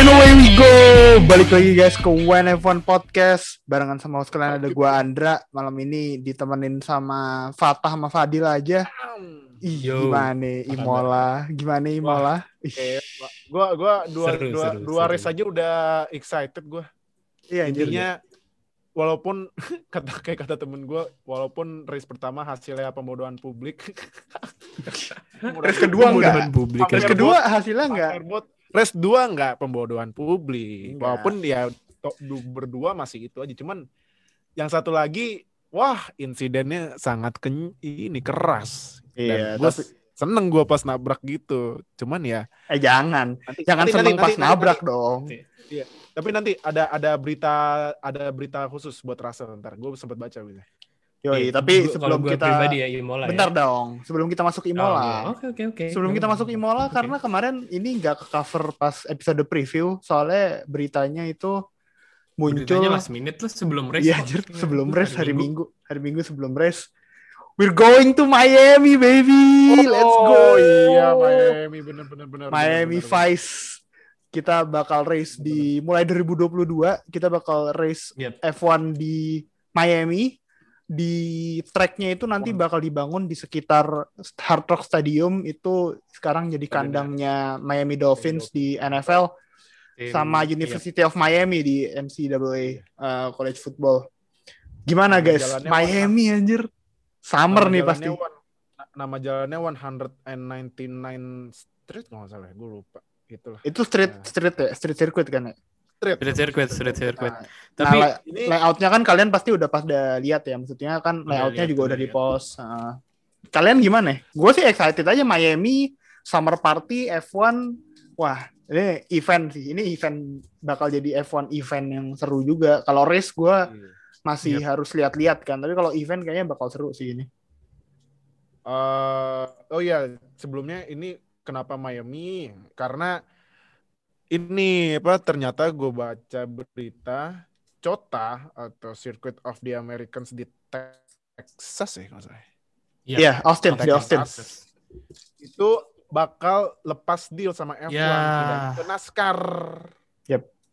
And away we go. Balik lagi guys ke One F1 Podcast. Barengan sama host kalian ada gua Andra. Malam ini ditemenin sama Fatah sama Fadil aja. Ih, Yo. gimana Imola? Gimana Imola? Ih, Kayak gua gua dua Seru, dua, seru, dua seru. race aja udah excited gua. iya. Intinya walaupun kata kayak kata temen gua walaupun race pertama hasilnya pembodohan publik. Race kedua enggak? Publik. Race kedua hasilnya enggak? Race dua enggak pembodohan publik. Enggak. Walaupun ya berdua masih itu aja cuman yang satu lagi wah insidennya sangat ken ini keras. Iya, Dan tapi seneng gua pas nabrak gitu. Cuman ya eh jangan. nanti, Jangan nanti- seneng nanti- pas nanti- nabrak nanti- dong. Tapi nanti ada ada berita ada berita khusus buat Russell ntar. Gue sempat baca gitu. Yoi, Iya, tapi gua- sebelum gua kita pribadi ya Imola Bentar ya. dong, sebelum kita masuk Oh, Imola. iya. Oke oke oke. Sebelum kita masuk Imola Oke. karena kemarin ini nggak ke cover pas episode preview soalnya beritanya itu muncul Beritanya last minute lah sebelum race. Iya, anjir, Iya, sebelum race hari Minggu. Hari Minggu sebelum race. We're going to Miami, baby. Let's go. Oh iya Miami bener bener bener. Miami bener, bener. Vice. Kita bakal race di mulai 2022, kita bakal race Yep. F1 di Miami. Di tracknya itu nanti bakal dibangun di sekitar Hard Rock Stadium itu sekarang jadi kandangnya Miami Dolphins di NFL sama iya. University of Miami di NCAA uh, college football. Gimana guys? Miami anjir. Summer nih pasti. one- na- nama jalannya 199 Street nggak salah, gue lupa. Itulah. Itu street Nah. street ya, street circuit kan ya. Street. Street circuit, street circuit. Nah, Tapi nah, lay- Ini layoutnya kan kalian pasti udah pada lihat ya. Maksudnya kan Udah layoutnya juga udah udah di post. Uh, kalian gimana? Gue sih excited aja Miami Summer Party F1. Wah, ini event sih. Ini event bakal jadi F1 event yang seru juga. Kalau race gue masih harus lihat-lihat kan. Tapi kalau event kayaknya bakal seru sih ini. Eh, oh ya, sebelumnya ini kenapa Miami? Karena ini apa ternyata gue baca berita COTA atau Circuit of the Americans di Texas ya kalau salah. Iya, Austin, di Austin. Texas. Itu bakal lepas deal sama F1 Ya. pindah ke NASCAR.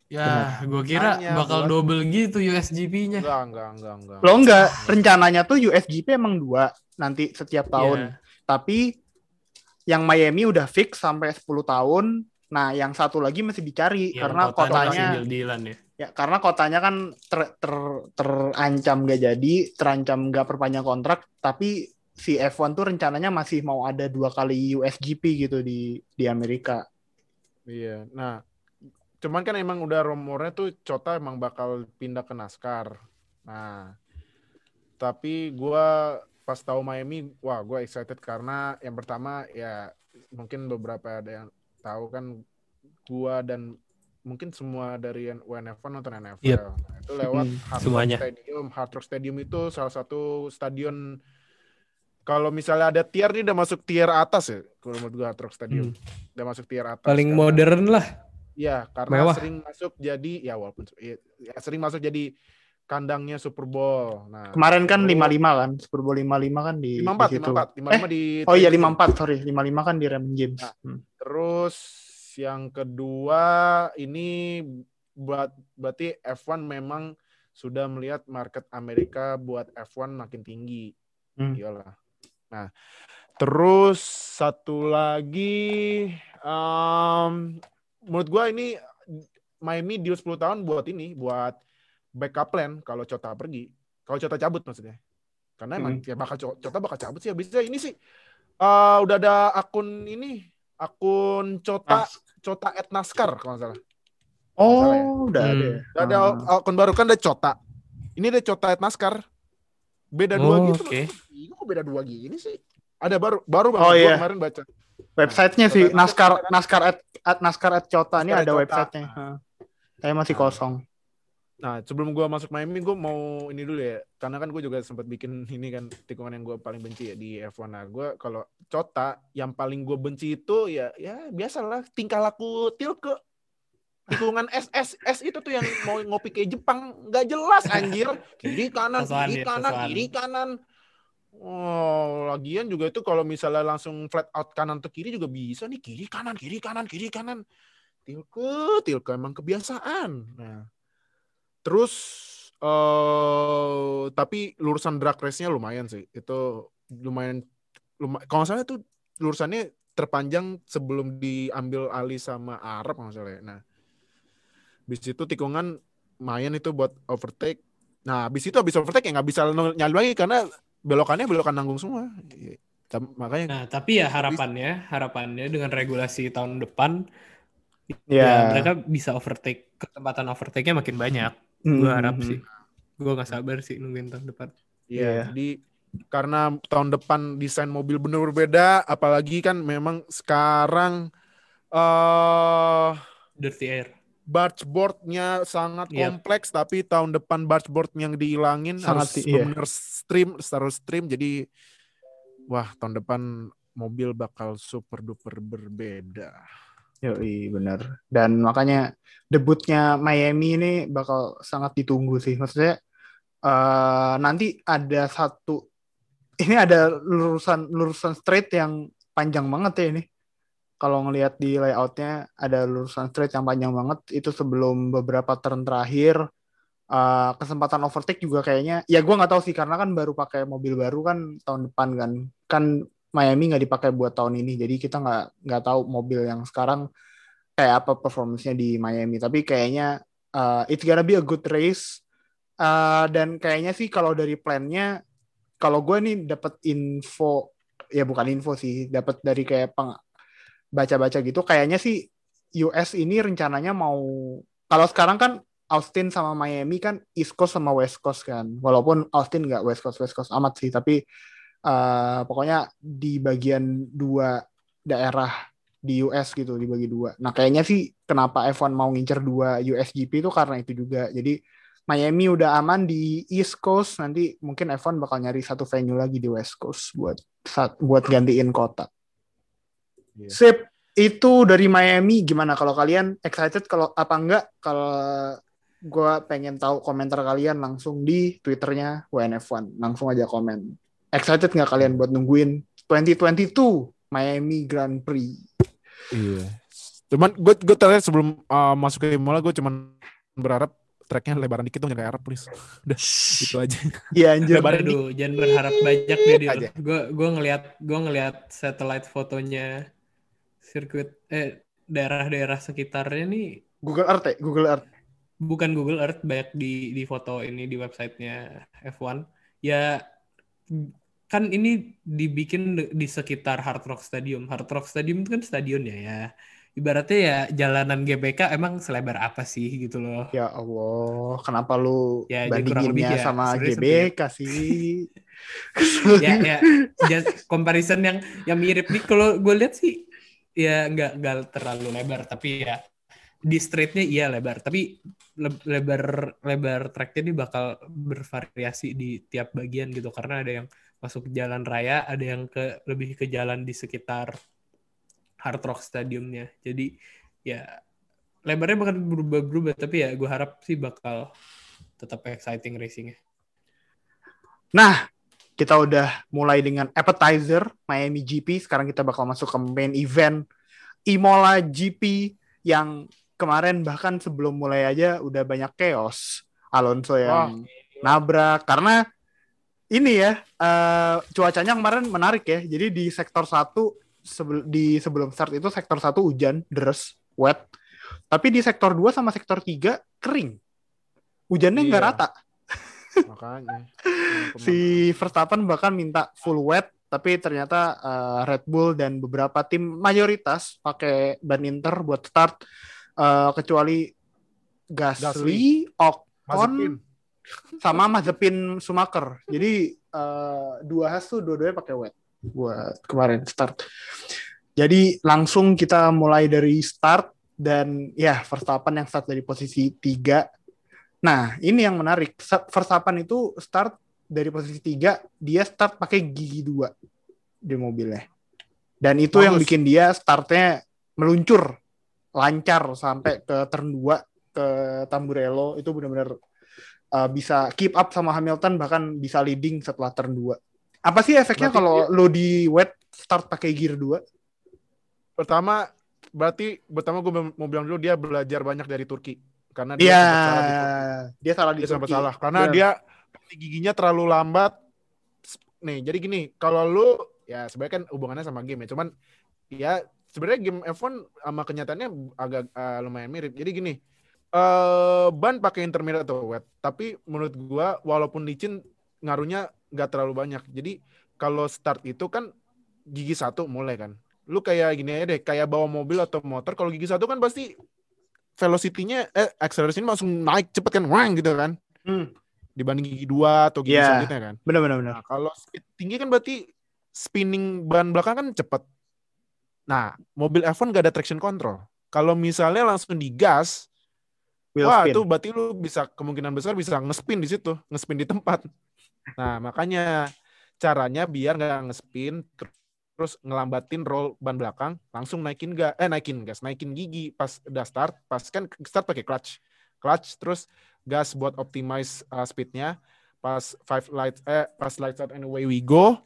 Ya, gue kira Makanya bakal buat- double gitu USGP-nya. Enggak, enggak, enggak, enggak. Lo enggak, rencananya tuh USGP emang dua nanti setiap Iya. tahun. Tapi yang Miami udah fix sampai 10 tahun. Nah, yang satu lagi masih dicari Yang karena kotanya kotanya ya. ya karena kotanya kan ter- ter- terancam gak jadi, terancam gak perpanjang kontrak, tapi si F1 tuh rencananya masih mau ada dua kali USGP gitu di di Amerika. Iya. Nah, cuman kan emang udah rumornya tuh Cota emang bakal pindah ke NASCAR. Nah, tapi gua pas tahu Miami, wah gua excited karena yang pertama ya mungkin beberapa ada yang tahu kan gua dan mungkin semua dari WNF1 nonton NFL. Yep. Nah, itu lewat Hmm, Hard Rock semuanya. Stadium. Hard Rock Stadium itu salah satu stadion kalau misalnya ada tier nih udah masuk tier atas ya kalau menurut gua Hard Rock Stadium. Udah masuk tier atas. Paling Karena- modern lah. Iya, karena Mewah. sering masuk jadi ya walaupun ya, ya, sering masuk jadi kandangnya Super Bowl. Nah, Kemarin kan terus- 55 kan, Super Bowl 55 kan di 54, di situ. 54, 55 di Oh iya Tracy. 54, sorry. 55 kan di Raymond James. Nah. Hmm. Terus yang kedua ini buat berarti F1 memang sudah melihat market Amerika buat F1 makin tinggi. Hmm. Iyalah. Nah, terus satu lagi em, menurut gua ini Miami deal 10 tahun buat ini, buat backup plan kalau Cota pergi. Kalau Cota cabut maksudnya. Karena emang Hmm. ya bakal Co- Cota bakal cabut sih habisnya ini sih eh, udah ada akun ini, akun Cota Nas- Cota at NASCAR kalau nggak salah. Oh, Salah ya? udah Hmm. ada. ya? Udah ada Ah. akun baru kan ada Cota. Ini ada Cota at NASCAR. Beda dua Oh, gitu. oke. Ini kok beda dua gini sih? Ada baru baru Oh, iya. kemarin baca. Websitenya Nah, sih Naskar Naskar at, at Naskar at Cota ini Naskar at ada Cota. websitenya. Hah. Saya masih Nah. kosong. Nah, sebelum gua masuk Miami, gua mau ini dulu ya. Karena kan gue juga sempat bikin ini kan tikungan yang gue paling benci ya di F1. Nah, gue kalau Cota yang paling gue benci itu ya ya biasalah tingkah laku Tilke. Tikungan S S S itu tuh yang mau ngopi kayak Jepang nggak jelas anjir. Kiri kanan, kiri kanan, kiri kanan. Oh, lagian juga itu kalau misalnya langsung flat out kanan ke kiri juga bisa nih kiri kanan, kiri kanan, kiri kanan. tilke tilke emang kebiasaan nah terus uh, tapi lurusan drag race-nya lumayan sih. Itu lumayan lumayan kalau salah itu lurusannya terpanjang sebelum diambil alih sama Arab kalau salah ya. nah bis itu tikungan main itu buat overtake. Nah bis itu habis overtake ya nggak bisa nyali lagi karena belokannya belokan nanggung semua. Makanya nah tapi ya harapannya harapannya dengan regulasi tahun depan ya, ya mereka bisa overtake kesempatan overtake-nya makin banyak mm-hmm. gue harap sih gue gak sabar sih nungguin tahun depan Iya, yeah. jadi karena tahun depan desain mobil benar berbeda, apalagi kan memang sekarang uh, dirty air. Bargeboardnya sangat yep. kompleks, tapi tahun depan bargeboard yang dihilangin sangat, harus iya. benar stream, harus stream. Jadi, wah tahun depan mobil bakal super duper berbeda. Yoi, bener. Dan makanya debutnya Miami ini bakal sangat ditunggu sih. Maksudnya uh, nanti ada satu ini ada lurusan lurusan straight yang panjang banget ya ini. Kalau ngelihat di layoutnya ada lurusan straight yang panjang banget itu sebelum beberapa turn terakhir uh, kesempatan overtake juga kayaknya ya gue nggak tahu sih karena kan baru pakai mobil baru kan tahun depan kan kan Miami nggak dipakai buat tahun ini. Jadi kita nggak nggak tahu mobil yang sekarang kayak apa performance di Miami. Tapi kayaknya uh, it's gonna be a good race. Uh, dan kayaknya sih kalau dari plannya kalau gue nih dapat info ya bukan info sih dapat dari kayak peng baca-baca gitu kayaknya sih US ini rencananya mau kalau sekarang kan Austin sama Miami kan East Coast sama West Coast kan. Walaupun Austin nggak West Coast West Coast amat sih tapi uh, pokoknya di bagian dua daerah di US gitu dibagi dua. Nah kayaknya sih kenapa F1 mau ngincer dua USGP itu karena itu juga. Jadi Miami udah aman di East Coast, nanti mungkin F1 bakal nyari satu venue lagi di West Coast buat buat gantiin kota. Yeah. Sip, itu dari Miami gimana kalau kalian excited kalau apa enggak kalau gue pengen tahu komentar kalian langsung di twitternya WNF1 langsung aja komen excited nggak kalian buat nungguin 2022 Miami Grand Prix? Iya. Cuman gue gue terakhir sebelum uh, masuk ke Imola gue cuman berharap tracknya lebaran dikit dong jangan Arab please. Udah itu aja. Iya anjir. Lebaran Aduh, jangan berharap banyak deh dia gue gue ngelihat gue ngelihat satellite fotonya sirkuit eh daerah-daerah sekitarnya nih. Google Earth ya? Google Earth. Bukan Google Earth banyak di di foto ini di websitenya F1 ya kan ini dibikin di sekitar Hard Rock Stadium. Hard Rock Stadium itu kan stadion ya ya. Ibaratnya ya jalanan GBK emang selebar apa sih gitu loh. Ya Allah, kenapa lu ya, bandinginnya ya, sama GBK sih? ya ya just comparison yang yang mirip nih kalau gue lihat sih ya nggak nggak terlalu lebar tapi ya di streetnya iya lebar tapi lebar lebar tracknya ini bakal bervariasi di tiap bagian gitu karena ada yang masuk jalan raya, ada yang ke lebih ke jalan di sekitar Hard Rock Stadiumnya. Jadi ya lebarnya bakal berubah-berubah, tapi ya gue harap sih bakal tetap exciting racingnya. Nah, kita udah mulai dengan appetizer Miami GP. Sekarang kita bakal masuk ke main event Imola GP yang kemarin bahkan sebelum mulai aja udah banyak chaos. Alonso yang oh. nabrak karena ini ya uh, cuacanya kemarin menarik ya. Jadi di sektor satu sebel, di sebelum start itu sektor satu hujan deras wet. Tapi di sektor 2 sama sektor 3 kering. Hujannya nggak iya. rata. Makanya. si Verstappen bahkan minta full wet tapi ternyata uh, Red Bull dan beberapa tim mayoritas pakai ban inter buat start uh, kecuali Gasly, Gasly. Ocon, sama Mazepin Sumaker. Jadi uh, dua has tuh dua-duanya pakai wet buat kemarin start. Jadi langsung kita mulai dari start dan ya Verstappen yang start dari posisi tiga. Nah ini yang menarik. Verstappen itu start dari posisi tiga, dia start pakai gigi dua di mobilnya. Dan itu Bagus. yang bikin dia startnya meluncur lancar sampai ke turn 2 ke Tamburello itu benar-benar uh, bisa keep up sama Hamilton bahkan bisa leading setelah turn 2. Apa sih efeknya kalau lo di wet start pakai gear 2? Pertama berarti pertama gue mau bilang dulu dia belajar banyak dari Turki karena dia Iya, sempat salah di Turki. dia salah di dia Turki. salah karena Benar. dia giginya terlalu lambat. Nih, jadi gini, kalau lu ya sebenarnya kan hubungannya sama game ya, cuman ya sebenarnya game F1 sama kenyataannya agak eh, lumayan mirip. Jadi gini, eh ban pakai intermediate atau wet, tapi menurut gua walaupun licin ngaruhnya nggak terlalu banyak. Jadi kalau start itu kan gigi satu mulai kan. Lu kayak gini aja deh, kayak bawa mobil atau motor. Kalau gigi satu kan pasti velocity-nya, eh acceleration langsung naik cepet kan, wang gitu kan Hmm, dibanding gigi dua atau gigi Iya. selanjutnya kan. benar benar benar. Nah, kalau speed tinggi kan berarti spinning ban belakang kan cepet. Nah, mobil F1 gak ada traction control. Kalau misalnya langsung digas, Wheel wah spin. itu berarti lu bisa kemungkinan besar bisa ngespin di situ, ngespin di tempat. Nah, makanya caranya biar nggak ngespin terus ngelambatin roll ban belakang, langsung naikin gas, eh naikin gas, naikin gigi pas udah start, pas kan start pakai clutch. Clutch terus gas buat optimize uh, speednya. Pas five lights eh pas lights out and away we go,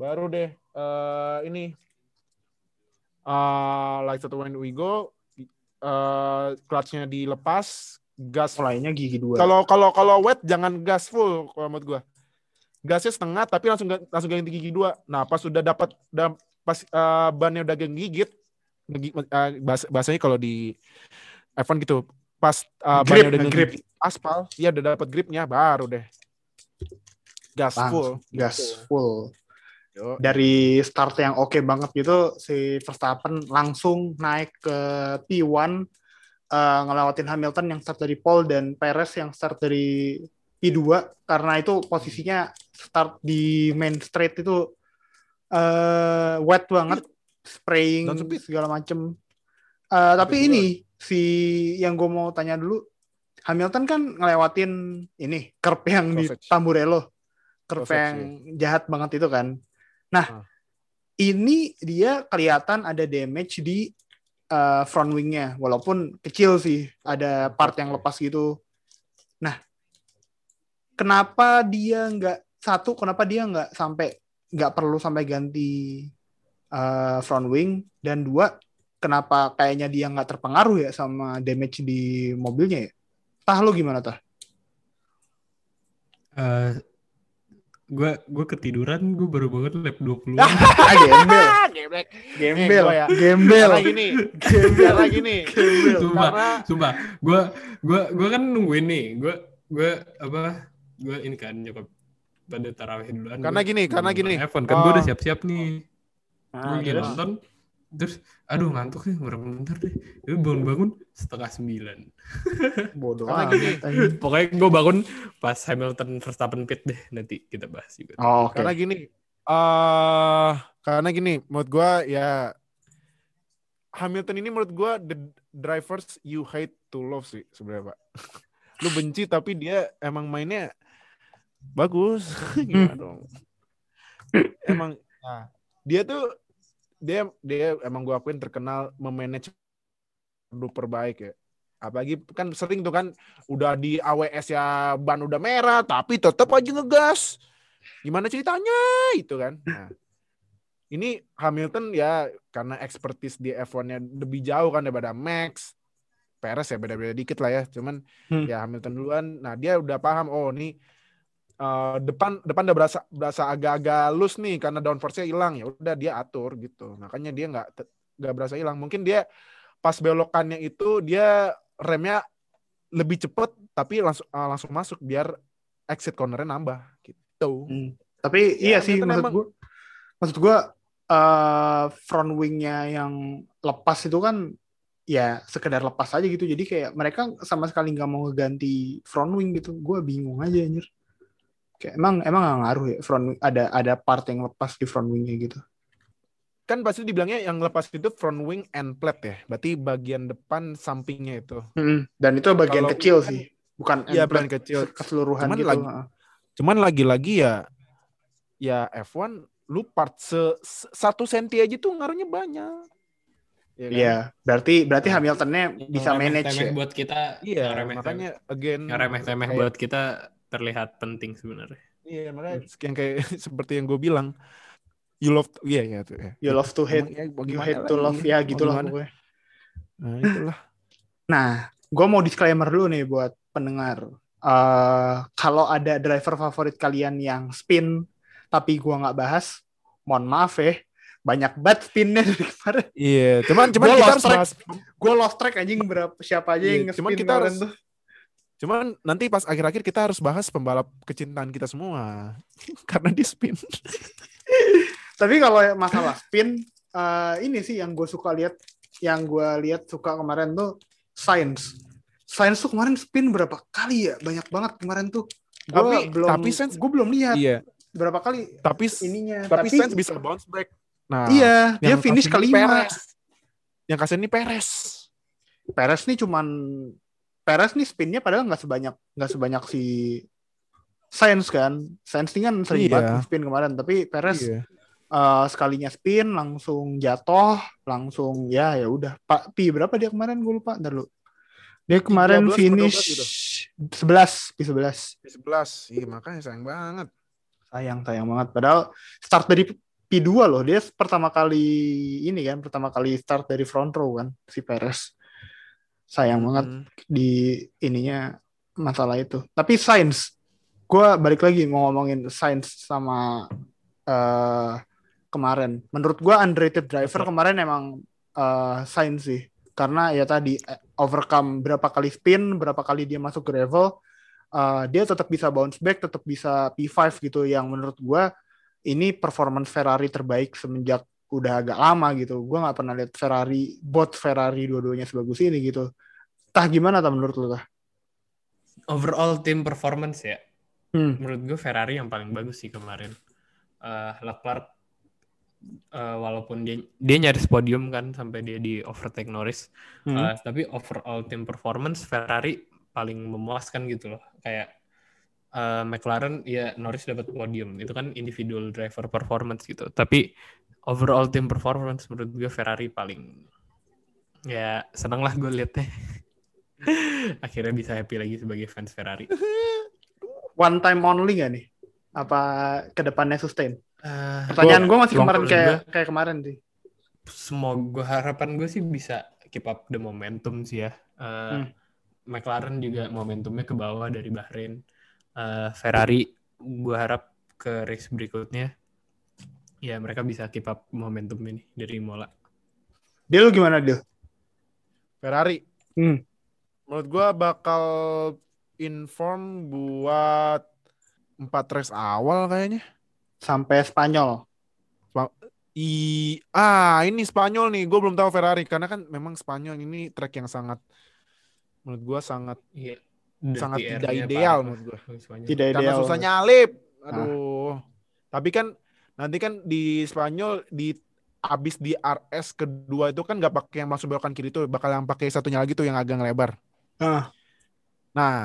baru deh eh ini uh, lights out and we go uh, clutchnya dilepas, gas Mulainya gigi dua. kalau kalau kalau wet jangan gas full kalau menurut gua. Gasnya setengah tapi langsung langsung ganti gigi dua. Nah, pas sudah dapat pas eh, bannya udah gigit eh, bahas- bahasanya kalau di F1 gitu. Pas eh, Grip, bannya udah ngegigit aspal, ya udah dapat gripnya baru deh. Gas full. Langsung gas gitu. full. Yo. Dari start yang oke banget gitu, si Verstappen langsung naik ke P1 eh, ngelewatin Hamilton yang start dari pole dan Perez yang start dari P2 karena itu posisinya start di main straight itu eh, wet banget, spraying segala macem. Eh, tapi ini si yang gue mau tanya dulu, Hamilton kan ngelewatin ini curb yang di Sausage. Tamburello, Sausage, yang jahat banget itu kan. Nah, Ah. ini dia kelihatan ada damage di uh, front wingnya, walaupun kecil sih, ada part yang lepas gitu. Nah, kenapa dia nggak satu? Kenapa dia nggak sampai nggak perlu sampai ganti uh, front wing? Dan dua, kenapa kayaknya dia nggak terpengaruh ya sama damage di mobilnya ya? Tah lu gimana tah? Eh, gue gue ketiduran gue baru banget lap 20 Ah, gembel, geblek. gembel, gua ya. gembel, Karena gini, karena gini. sumpah Karena sumpah. Gue gue gue kan nungguin nih. Gue gue apa gue ini kan nyokap pada tarawih duluan. Karena gua gini, karena gini. iPhone kan gue udah Oh. siap-siap nih. Ah, gue lagi nonton terus aduh ngantuk nih berapa bentar deh itu bangun-bangun setengah sembilan Bodoh amat, gini. pokoknya gue bangun pas Hamilton Verstappen pit deh nanti kita bahas juga Oh, oke. Karena gini, eh karena gini, menurut gua ya Hamilton ini menurut gua the drivers you hate to love sih sebenarnya pak. Lu benci tapi dia emang mainnya bagus. Gimana dong? Emang, nah, dia tuh dia dia emang gua akuin terkenal memanage super baik ya. Apalagi kan sering tuh kan udah di AWS ya ban udah merah tapi tetap aja ngegas. Gimana ceritanya itu kan? Nah, ini Hamilton ya karena expertise di F1-nya lebih jauh kan daripada Max. Perez ya beda-beda dikit lah ya. Cuman Hmm. ya Hamilton duluan. Nah, dia udah paham oh nih eh, depan depan udah berasa berasa agak-agak loose nih karena downforce-nya hilang ya udah dia atur gitu. Makanya dia nggak nggak berasa hilang. Mungkin dia pas belokannya itu dia remnya lebih cepet tapi langsung eh, langsung masuk biar exit cornernya nambah gitu. Hmm. Tapi iya Ya, sih Hamilton maksud emang- gua maksud gua eh, front wingnya yang lepas itu kan ya sekedar lepas aja gitu. Jadi kayak mereka sama sekali nggak mau ngeganti front wing gitu. Gua bingung aja anjir. Kayak emang emang nggak ngaruh ya front wing ada ada part yang lepas di front wingnya gitu. Kan pasti dibilangnya yang lepas itu front wing and plate ya. Berarti bagian depan sampingnya itu. Mm-mm. Dan itu bagian Kalau kecil kan- sih, bukan Iya, plate bagian kecil. keseluruhan Cuman gitu. lagi- Heeh. Cuman lagi-lagi ya ya F1 lu part se, se- satu senti aja tuh ngaruhnya banyak. Iya kan? Iya, berarti berarti Nah. Hamiltonnya bisa Yang manage remeh-temeh ya. buat kita Iya, remeh makanya again yang remeh-temeh kayak- buat kita terlihat penting sebenarnya Iya, makanya yang kayak seperti yang gue bilang you love iya ya tuh ya. You love to hate, Emang ya, you hate to love ya gitulah pokoknya. Nah, itulah. Nah, gue mau disclaimer dulu nih buat pendengar. Eh kalau ada driver favorit kalian yang spin, tapi gue nggak bahas, mohon maaf ya. Banyak banget spinnya dari kemarin. Iya, cuman cuman Gua kita lost harus track. bahas Gue lost track anjing berapa siapa aja Iya, yang cuman nge-spin kita kemarin harus- tuh. Cuman nanti pas akhir-akhir kita harus bahas pembalap kecintaan kita semua. Karena di spin. Tapi kalau masalah spin, eh, ini sih yang gue suka lihat, yang gue lihat suka kemarin tuh Science. Science tuh kemarin spin berapa kali ya? Banyak banget kemarin tuh. Gua Tapi- belum, tapi Sainz- gue belum lihat Iya, berapa kali tapi ininya. tapi Sainz bisa bounce back. Nah, Iya, dia finish kelima. Perez. Yang kasihan ini Perez. Perez nih cuman Perez nih spinnya padahal nggak sebanyak nggak sebanyak si Sainz kan. Sainz ini kan sering Iya. banget spin kemarin, tapi Perez Iya. eh, sekalinya spin langsung jatuh, langsung ya ya udah. Pak Pi berapa dia kemarin gue lupa. Ntar lu. Dia kemarin 12 finish 12 11 Pi 11. Di 11. Iya, makanya sayang banget. Sayang sayang banget. Padahal start dari P2 loh. Dia pertama kali ini kan, pertama kali start dari front row kan si Perez. Sayang banget Hmm. di ininya masalah itu. Tapi Sainz, gue balik lagi mau ngomongin Sainz sama eh kemarin. Menurut gue underrated driver kemarin emang eh Sainz sih, karena ya tadi eh, overcome berapa kali spin, berapa kali dia masuk gravel, eh, dia tetap bisa bounce back, tetap bisa P5 gitu. Yang menurut gue ini performance Ferrari terbaik semenjak udah agak lama gitu. Gue nggak pernah lihat Ferrari, bot Ferrari dua-duanya sebagus ini gitu. Tah gimana tah menurut lu tah? Overall team performance ya. Hmm. Menurut gue Ferrari yang paling bagus sih kemarin. Eh Leclerc eh, walaupun dia dia nyaris podium kan sampai dia di overtake Norris, Hmm. Eh, tapi overall team performance Ferrari paling memuaskan gitu loh. Kayak eh, McLaren ya Norris dapat podium itu kan individual driver performance gitu. Tapi overall team performance menurut gue Ferrari paling ya seneng lah gue liatnya. Akhirnya bisa happy lagi sebagai fans Ferrari. One time only gak nih? Apa ke depannya sustain? Eh, Pertanyaan gue masih kemarin kayak juga. kayak kemarin sih. semoga harapan gue sih bisa keep up the momentum sih ya. Eh, Hmm. McLaren juga momentumnya ke bawah dari Bahrain. Eh, Ferrari gue harap ke race berikutnya ya mereka bisa keep up momentum ini dari Mola. Dia lu gimana dia? Ferrari. Hmm. Menurut gua bakal inform buat empat race awal kayaknya. Sampai Spanyol. I ah ini Spanyol nih, gue belum tahu Ferrari karena kan memang Spanyol ini track yang sangat menurut gua sangat Iya. sangat tidak ideal parah. menurut gua. Semuanya. Tidak Karena ideal. susah nyalip. Aduh. Tapi kan nanti kan di Spanyol di abis di RS kedua itu kan nggak pakai yang masuk belokan kiri tuh, bakal yang pakai satunya lagi tuh yang agak lebar. Ah. Nah,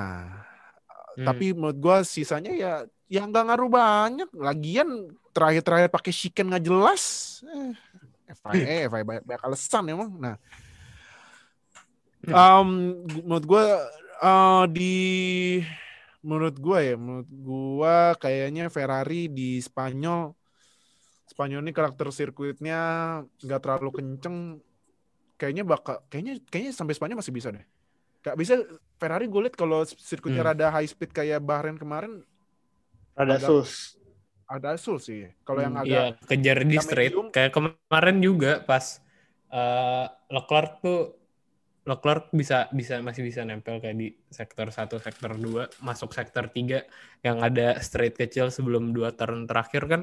Hmm. tapi menurut gua sisanya ya yang nggak ngaruh banyak. Lagian terakhir-terakhir pakai chicken nggak jelas. Eh, FIA, FIA banyak, banyak alasan emang. Nah, um, menurut gua eh, di menurut gua ya, menurut gua kayaknya Ferrari di Spanyol Spanyol ini karakter sirkuitnya nggak terlalu kenceng. Kayaknya bakal kayaknya kayaknya sampai Spanyol masih bisa deh. Gak bisa Ferrari gue liat kalau sirkuitnya Hmm. rada high speed kayak Bahrain kemarin Rada Agak- sus. ada sul sih. Kalau yang Hmm, agak Iya, kejar di straight. medium. Kayak kemarin juga pas eh Leclerc tuh Leclerc bisa bisa masih bisa nempel kayak di sektor 1, sektor 2, masuk sektor 3 yang ada straight kecil sebelum dua turn terakhir kan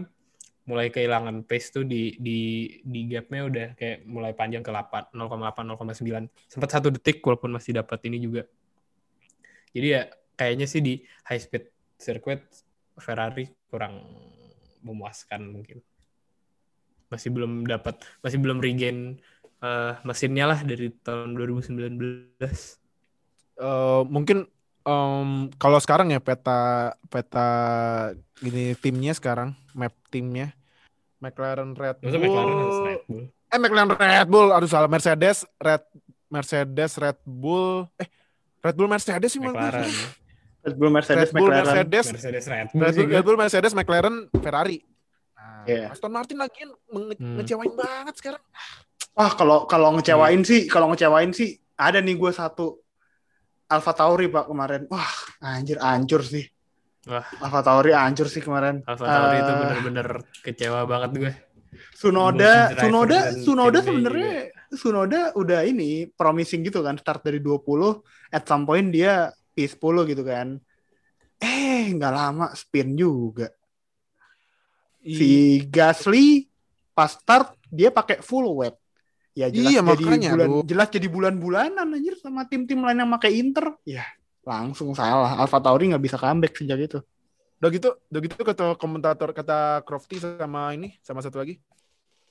mulai kehilangan pace tuh di di di gapnya udah kayak mulai panjang ke 8 0,8 0,9 sempat satu detik walaupun masih dapat ini juga. Jadi ya kayaknya sih di high speed circuit Ferrari kurang memuaskan mungkin. Masih belum dapat masih belum regain eh, mesinnya lah dari tahun 2019 eh, mungkin em, kalau sekarang ya peta peta ini timnya sekarang map timnya McLaren Red Maksudnya Bull McLaren harus Red Bull eh McLaren Red Bull aduh salah Mercedes Red Mercedes Red Bull eh Red Bull Mercedes sih. McLaren Red Bull Mercedes Red Bull McLaren. Mercedes Mercedes Red Bull Red Bull, juga Red Bull Mercedes McLaren Ferrari nah, Iya. Aston Martin lagi nge- Hmm. ngecewain banget sekarang Wah, kalau kalau ngecewain sih, kalau ngecewain sih ada nih gue satu Alfa Tauri Pak kemarin. Wah, anjir hancur sih. Wah. Alfa Tauri hancur sih kemarin. Alfa Tauri itu Eh, bener-bener kecewa banget gue. Sunoda, Sunoda, Sunoda sebenarnya Sunoda udah ini promising gitu kan start dari 20 at some point dia P10 gitu kan. Eh, nggak lama spin juga. Si Gasly pas start dia pakai full wet. Ya jelas Iya, jadi makanya, bulan aduh. jelas jadi bulan-bulanan anjir sama tim-tim lain yang pakai Inter. Ya, langsung salah. Alfa Tauri nggak bisa comeback sejak itu. Udah gitu, udah gitu kata komentator kata Crofty sama ini sama satu lagi.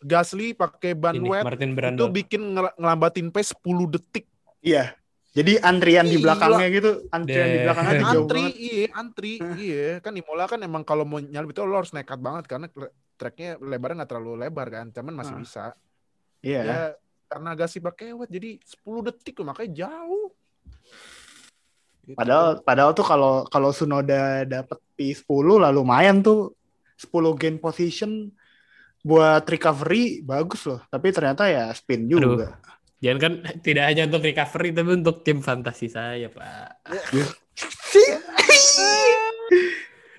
Gasly pakai ban Ini wet Martin itu bikin ngel- ngelambatin pace 10 detik. Iya. Jadi antrian di Gila. belakangnya gitu, antrian di Deh. belakangnya tuh jauh antri, banget. iya, antri, iya. Kan Imola kan emang kalau mau nyalip itu lo harus nekat banget karena tracknya lebarnya nggak terlalu lebar kan, cuman masih Ah. bisa. Iya. Ya karena Gasly pakai wet jadi 10 detik loh, makanya jauh. Gitu. Padahal padahal tuh kalau kalau Sunoda dapet P10 lah lumayan tuh 10 gain position buat recovery bagus loh. Tapi ternyata ya spin juga. Jangan kan tidak hanya untuk recovery tapi untuk tim fantasi saya, Pak.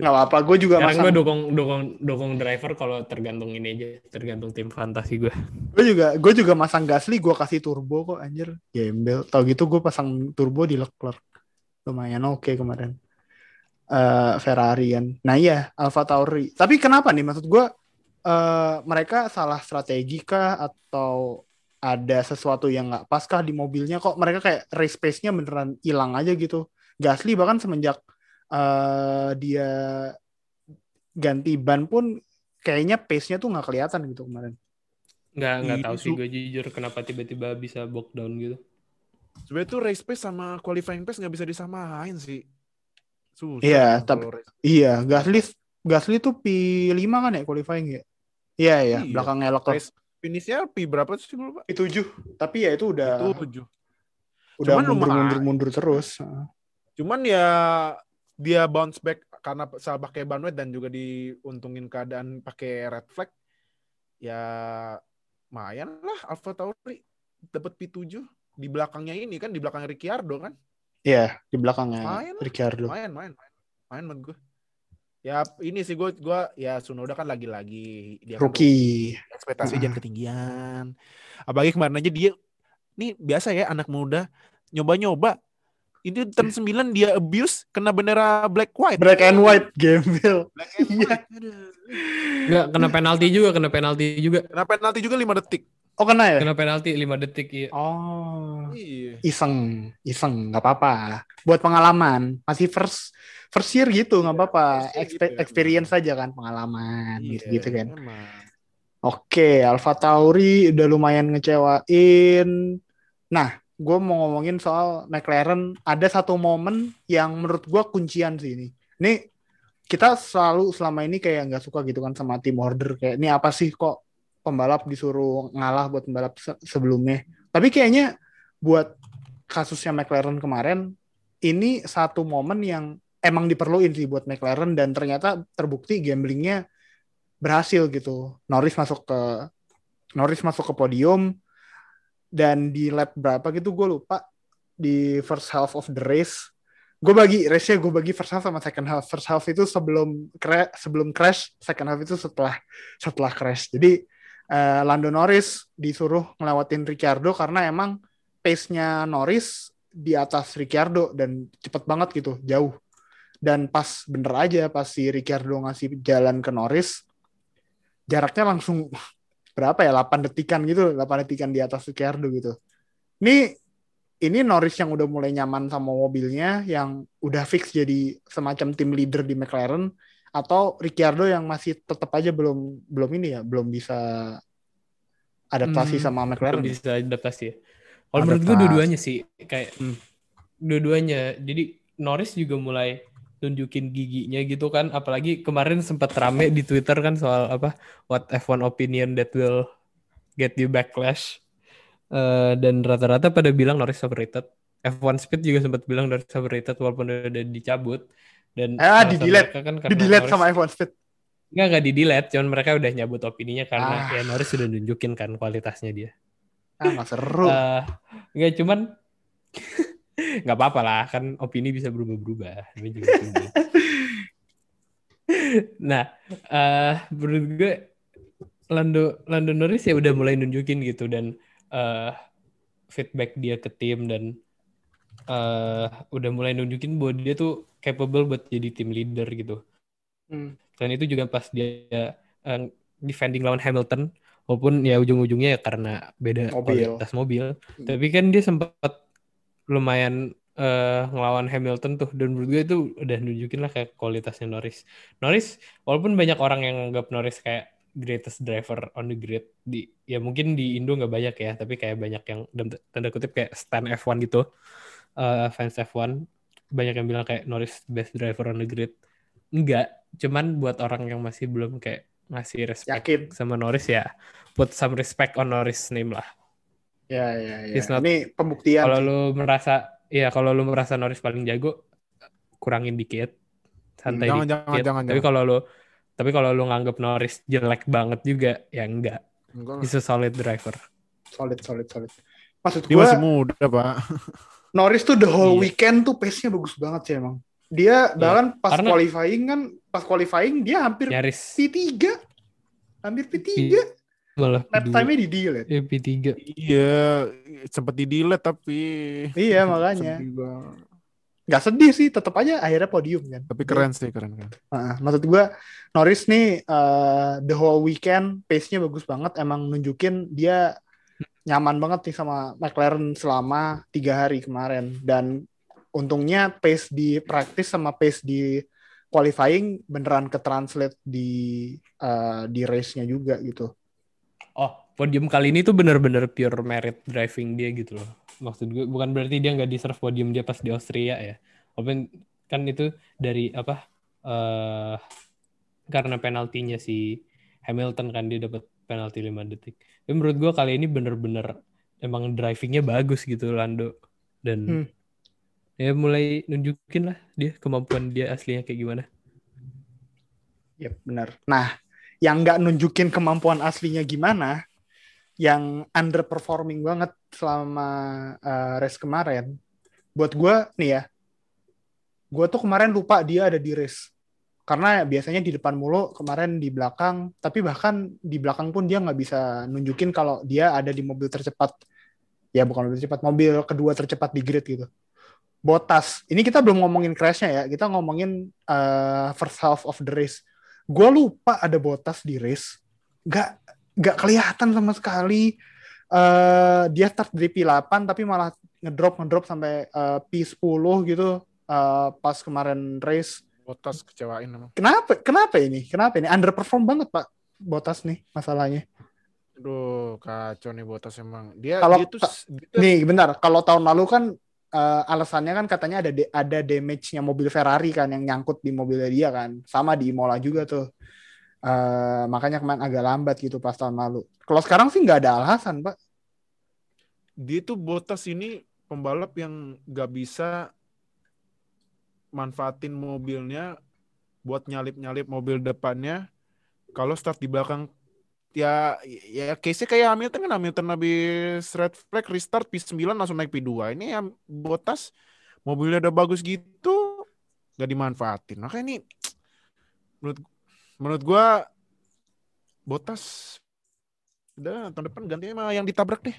Nggak apa-apa, gue juga Sekarang masang gue dukung dukung dukung driver kalau tergantung ini aja, tergantung tim fantasi gue. gue juga gue juga masang Gasly gue kasih turbo kok anjir gembel tau gitu gue pasang turbo di Leclerc lumayan oke kemarin. Eh Ferrari kan. Nah iya Alfa Tauri. Tapi kenapa nih? Maksud gue eh mereka salah strategi kah? Atau ada sesuatu yang nggak pas kah di mobilnya? Kok mereka kayak race pace-nya beneran hilang aja gitu? Gasly bahkan semenjak eh dia ganti ban pun kayaknya pace-nya tuh nggak kelihatan gitu kemarin. Nggak nggak tahu sih gue jujur kenapa tiba-tiba bisa box down gitu. Sebenarnya tuh race pace sama qualifying pace nggak bisa disamain sih. Susah. Iya, tapi- Iya, Gasly Gasly tuh P5 kan ya qualifying ya? Iya ya, Iya. belakangnya Leclerc race finishnya P berapa sih dulu Pak? P7. Tapi ya itu udah Tujuh. udah Cuman mundur, lumayan. mundur mundur terus. Cuman ya dia bounce back karena salah pakai ban wet dan juga diuntungin keadaan pakai red flag. Ya lumayan lah Alfa Tauri dapat P7 di belakangnya ini kan di belakang Ricciardo kan. Iya, di belakangnya lah. Ricciardo. Main main main. Main menurut gue. Ya ini sih gue gua ya Sunoda kan lagi-lagi dia kan Rookie. ekspektasi Heeh. jangan ketinggian. Apalagi kemarin aja dia nih biasa ya anak muda nyoba-nyoba. Ini turn 9 dia abuse kena bendera black white. Black and white gembel. Black and Iya. white. Nggak kena penalti juga, kena penalti juga. Kena penalti juga 5 detik. Oh kena ya? Kena penalti 5 detik iya. Oh. Iya. Iseng, iseng, nggak apa-apa. Buat pengalaman, masih first first year gitu, nggak Iya, apa-apa. first year Expe- gitu ya, experience aja kan, pengalaman Iya, gitu, kan. emang. Oke, Alfa Tauri udah lumayan ngecewain. Nah, gue mau ngomongin soal McLaren. Ada satu momen yang menurut gue kuncian sih ini. Ini kita selalu selama ini kayak nggak suka gitu kan sama tim order. Kayak ini apa sih kok pembalap disuruh ngalah buat pembalap se- sebelumnya. Tapi kayaknya buat kasusnya McLaren kemarin, ini satu momen yang emang diperluin sih buat McLaren dan ternyata terbukti gamblingnya berhasil gitu. Norris masuk ke Norris masuk ke podium dan di lap berapa gitu gue lupa di first half of the race gue bagi race-nya gue bagi first half sama second half first half itu sebelum crash sebelum crash second half itu setelah setelah crash jadi eh, Lando Norris disuruh ngelewatin Ricciardo karena emang pace-nya Norris di atas Ricciardo dan cepet banget gitu jauh. Dan pas bener aja pas si Ricciardo ngasih jalan ke Norris jaraknya langsung berapa ya 8 detikan gitu 8 detikan di atas Ricciardo gitu. Ini ini Norris yang udah mulai nyaman sama mobilnya yang udah fix jadi semacam tim leader di McLaren atau Ricciardo yang masih tetap aja belum belum ini ya belum bisa adaptasi Hmm, sama Belum McLaren bisa adaptasi ya. Kalau menurut gue dua-duanya sih kayak Hmm. dua-duanya. Jadi Norris juga mulai tunjukin giginya gitu kan. Apalagi kemarin sempat rame di Twitter kan soal apa what F1 opinion that will get you backlash. Eh, dan rata-rata pada bilang Norris overrated. F1 Speed juga sempat bilang Norris overrated walaupun udah dicabut. Dan Ah, di-delete. mereka kan di delete Norris- sama F1 Speed Enggak, enggak di delete, cuman mereka udah nyabut opininya karena Ah. ya Norris sudah nunjukin kan kualitasnya dia. Ah, nggak seru. Eh, nggak cuman nggak apa-apa lah kan opini bisa berubah-berubah. Nah, eh menurut gue Lando Lando Norris ya udah mulai nunjukin gitu dan eh feedback dia ke tim dan eh udah mulai nunjukin bahwa dia tuh capable buat jadi tim leader gitu. Hmm. Dan itu juga pas dia eh, defending lawan Hamilton walaupun ya ujung-ujungnya ya karena beda Mobil. kualitas mobil. Hmm. Tapi kan dia sempat lumayan eh, ngelawan Hamilton tuh dan menurut gue itu udah nunjukin lah kayak kualitasnya Norris. Norris walaupun banyak orang yang nganggap Norris kayak greatest driver on the grid di ya mungkin di Indo nggak banyak ya tapi kayak banyak yang tanda kutip kayak stan F1 gitu eh, fans F1 banyak yang bilang kayak Norris best driver on the grid enggak cuman buat orang yang masih belum kayak ngasih respect Yakin. sama Norris ya put some respect on Norris name lah Ya, ya, ya. It's not- Ini pembuktian. kalau lu merasa ya kalau lu merasa Norris paling jago kurangin dikit santai Jangan, jangan, dikit jangan, tapi jangan. kalau lu tapi kalau lu nganggap Norris jelek banget juga ya enggak Enggak he's a solid driver Solid, solid, solid. Maksud Dia gue, masih muda, Pak. Norris tuh the whole Iya. weekend tuh pace-nya bagus banget sih emang. Dia bahkan pas Karena- qualifying kan, pas qualifying dia hampir nyaris P3. Hampir P3. malah Lap P2. time-nya di delete. Eh, P3 Iya, sempat di delete tapi Iya, makanya. Nggak sedih sih, tetap aja akhirnya podium kan. Tapi keren sih, keren kan. Nah, maksud gue Norris nih eh, the whole weekend pace-nya bagus banget emang nunjukin dia nyaman banget nih sama McLaren selama tiga hari kemarin. Dan untungnya pace di practice sama pace di qualifying beneran ke translate di eh, di race-nya juga gitu. oh podium kali ini tuh bener-bener pure merit driving dia gitu loh. Maksud gue bukan berarti dia nggak deserve podium dia pas di Austria ya. Walaupun kan itu dari apa eh karena penaltinya si Hamilton kan dia dapat penalti 5 detik tapi menurut gue kali ini bener-bener emang drivingnya bagus gitu Lando dan Hmm. ya mulai nunjukin lah dia kemampuan dia aslinya kayak gimana Yep, benar. Nah, yang nggak nunjukin kemampuan aslinya gimana, yang underperforming banget selama uh, race kemarin, buat gue nih ya, gue tuh kemarin lupa dia ada di race. Karena biasanya di depan mulu, kemarin di belakang, tapi bahkan di belakang pun dia nggak bisa nunjukin kalau dia ada di mobil tercepat. Ya bukan mobil tercepat, mobil kedua tercepat di grid gitu. Botas, ini kita belum ngomongin crash-nya ya, kita ngomongin uh, first half of the race. Gue lupa ada botas di race. Nggak nggak kelihatan sama sekali. Eh dia start dari P8 tapi malah ngedrop ngedrop sampai eh, P10 gitu eh, pas kemarin race Botas kecewain emang. kenapa kenapa ini? Kenapa ini? Underperform banget pak botas nih masalahnya. Aduh, kacau nih Botas emang. Dia Kalau dia tuh dia nih bentar. Kalau tahun lalu kan eh, alasannya kan katanya ada de- ada damage-nya mobil Ferrari kan yang nyangkut di mobilnya dia kan. Sama di Imola juga tuh. Eh, makanya kemarin agak lambat gitu pas tahun lalu. Kalau sekarang sih nggak ada alasan pak. Dia tuh Botas ini pembalap yang gak bisa manfaatin mobilnya buat nyalip-nyalip mobil depannya kalau start di belakang ya ya case kayak Hamilton kan Hamilton habis red flag restart P9 langsung naik P2 ini yang Botas mobilnya udah bagus gitu gak dimanfaatin. Makanya ini menurut menurut gua Botas. Udah tahun depan gantinya sama yang ditabrak deh.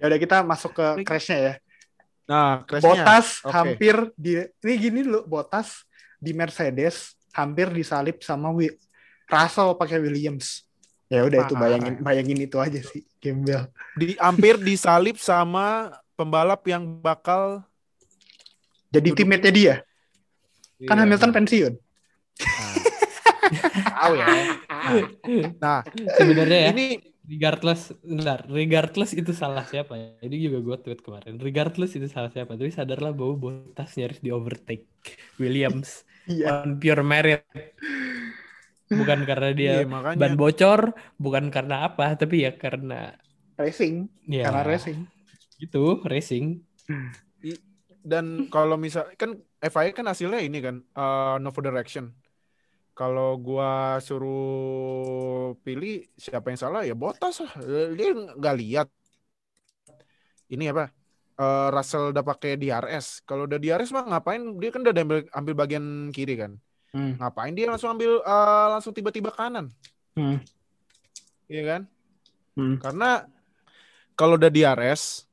Ya udah kita masuk ke crash-nya ya Nah, crashnya. Botas Oke. hampir di ini gini dulu Botas di Mercedes hampir disalip sama Wi- Russell pakai Williams. Ya udah itu bayangin bayangin itu aja sih gembel. di hampir disalip sama pembalap yang bakal Jadi teammate-nya dia. Kan Iya. Hamilton pensiun. Nah. tahu ya. Nah, sebenarnya ya ini regardless bentar regardless itu salah siapa. Ya ini juga gue tweet kemarin. Regardless itu salah siapa. Tapi sadarlah bahwa Bottas nyaris di overtake Williams Iya. on pure merit. Bukan karena dia iya, makanya. ban bocor bukan karena apa tapi ya karena Racing, ya. Karena racing. itu racing. Dan kalau misal kan FIA kan hasilnya ini kan uh, no further action. Kalau gua suruh pilih siapa yang salah ya Botas lah. Dia nggak lihat ini apa? eh, Russell udah pakai DRS. Kalau udah DRS mah ngapain? Dia kan udah ambil ambil bagian kiri kan. Hmm. Ngapain dia langsung ambil eh, langsung tiba-tiba kanan? Hmm. Iya kan? Hmm. Karena kalau udah DRS,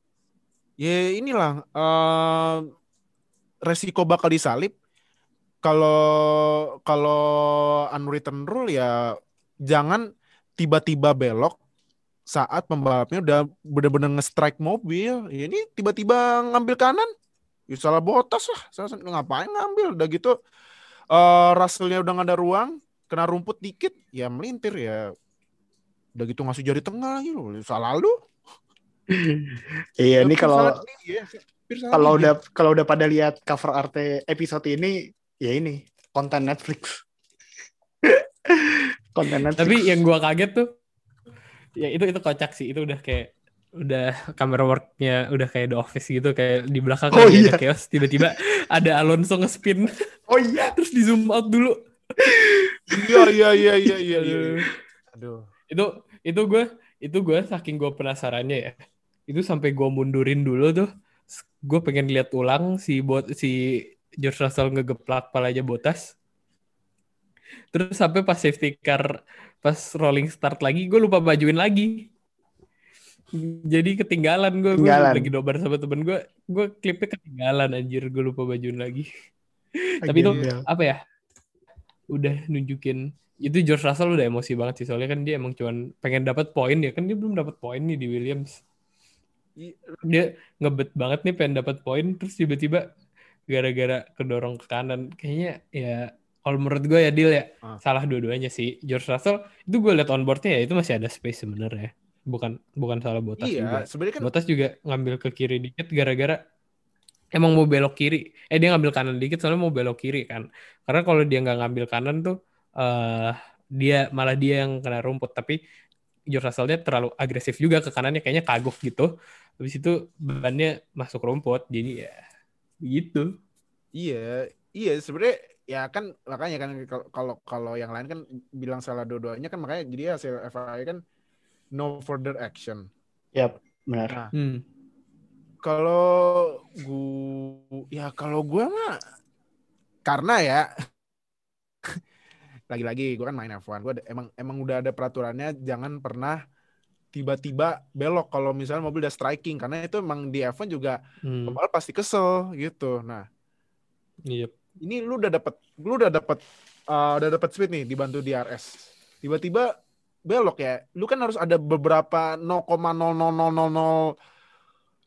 ya inilah eh, resiko bakal disalip. Kalau kalau unwritten rule ya jangan tiba-tiba belok saat pembalapnya udah bener-bener nge-strike mobil. Ya ini tiba-tiba ngambil kanan, ya salah botas lah. Salah, ngapain ngambil? Udah gitu eh Russell-nya udah gak ada ruang, kena rumput dikit, ya melintir ya. Udah gitu ngasih jari tengah lagi loh. Salah lu. Iya, ini kalau salah kalau udah kalau udah pada lihat cover art episode ini, ya ini konten Netflix. konten Netflix. Tapi yang gua kaget tuh ya itu itu kocak sih. Itu udah kayak udah camera worknya udah kayak The Office gitu kayak di belakang Oh, iya. ada chaos tiba-tiba ada Alonso nge-spin oh iya. terus di zoom out dulu Iya iya iya iya iya. iya. Aduh. Itu itu gue itu gue saking gue penasarannya ya itu sampai gue mundurin dulu tuh gue pengen lihat ulang si bot si George Russell ngegeplak palanya botas. Terus sampai pas safety car pas rolling start lagi gue lupa bajuin lagi. Jadi ketinggalan gue gue lagi nobar sama temen gue gue klipnya ketinggalan anjir gue lupa bajuin lagi. Tapi itu apa ya? Udah nunjukin. Itu George Russell udah emosi banget sih soalnya kan dia emang cuman pengen dapat poin ya. Kan dia belum dapat poin nih di Williams. Dia ngebet banget nih pengen dapat poin terus tiba-tiba gara-gara kedorong ke kanan kayaknya ya kalau menurut gue ya deal ya Ah. salah dua-duanya sih George Russell itu gue liat onboardnya ya itu masih ada space sebenarnya bukan bukan salah Bottas juga Iya, sebenarnya kan Bottas juga ngambil ke kiri dikit gara-gara emang mau belok kiri. Eh dia ngambil kanan dikit soalnya mau belok kiri kan. Karena kalau dia nggak ngambil kanan tuh eh dia malah dia yang kena rumput. Tapi George Russell-nya terlalu agresif juga ke kanannya kayaknya kagok gitu. Habis itu bebannya masuk rumput. Jadi ya begitu. Iya, iya sebenarnya ya kan makanya kan kalau kalau kalau yang lain kan bilang salah dua-duanya kan makanya jadi hasil FIA kan no further action. Yap, benar. Hmm. Kalau gua ya kalau gua mah karena ya lagi-lagi gua kan main F1, gua ada- emang emang udah ada peraturannya jangan pernah tiba-tiba belok kalau misalnya mobil udah striking karena itu emang di F1 juga Hmm. pembalap pasti kesel gitu. Nah, Iya. ini lu udah dapat lu udah dapat uh, udah dapat speed nih dibantu DRS. Tiba-tiba belok ya. Lu kan harus ada beberapa 0,00000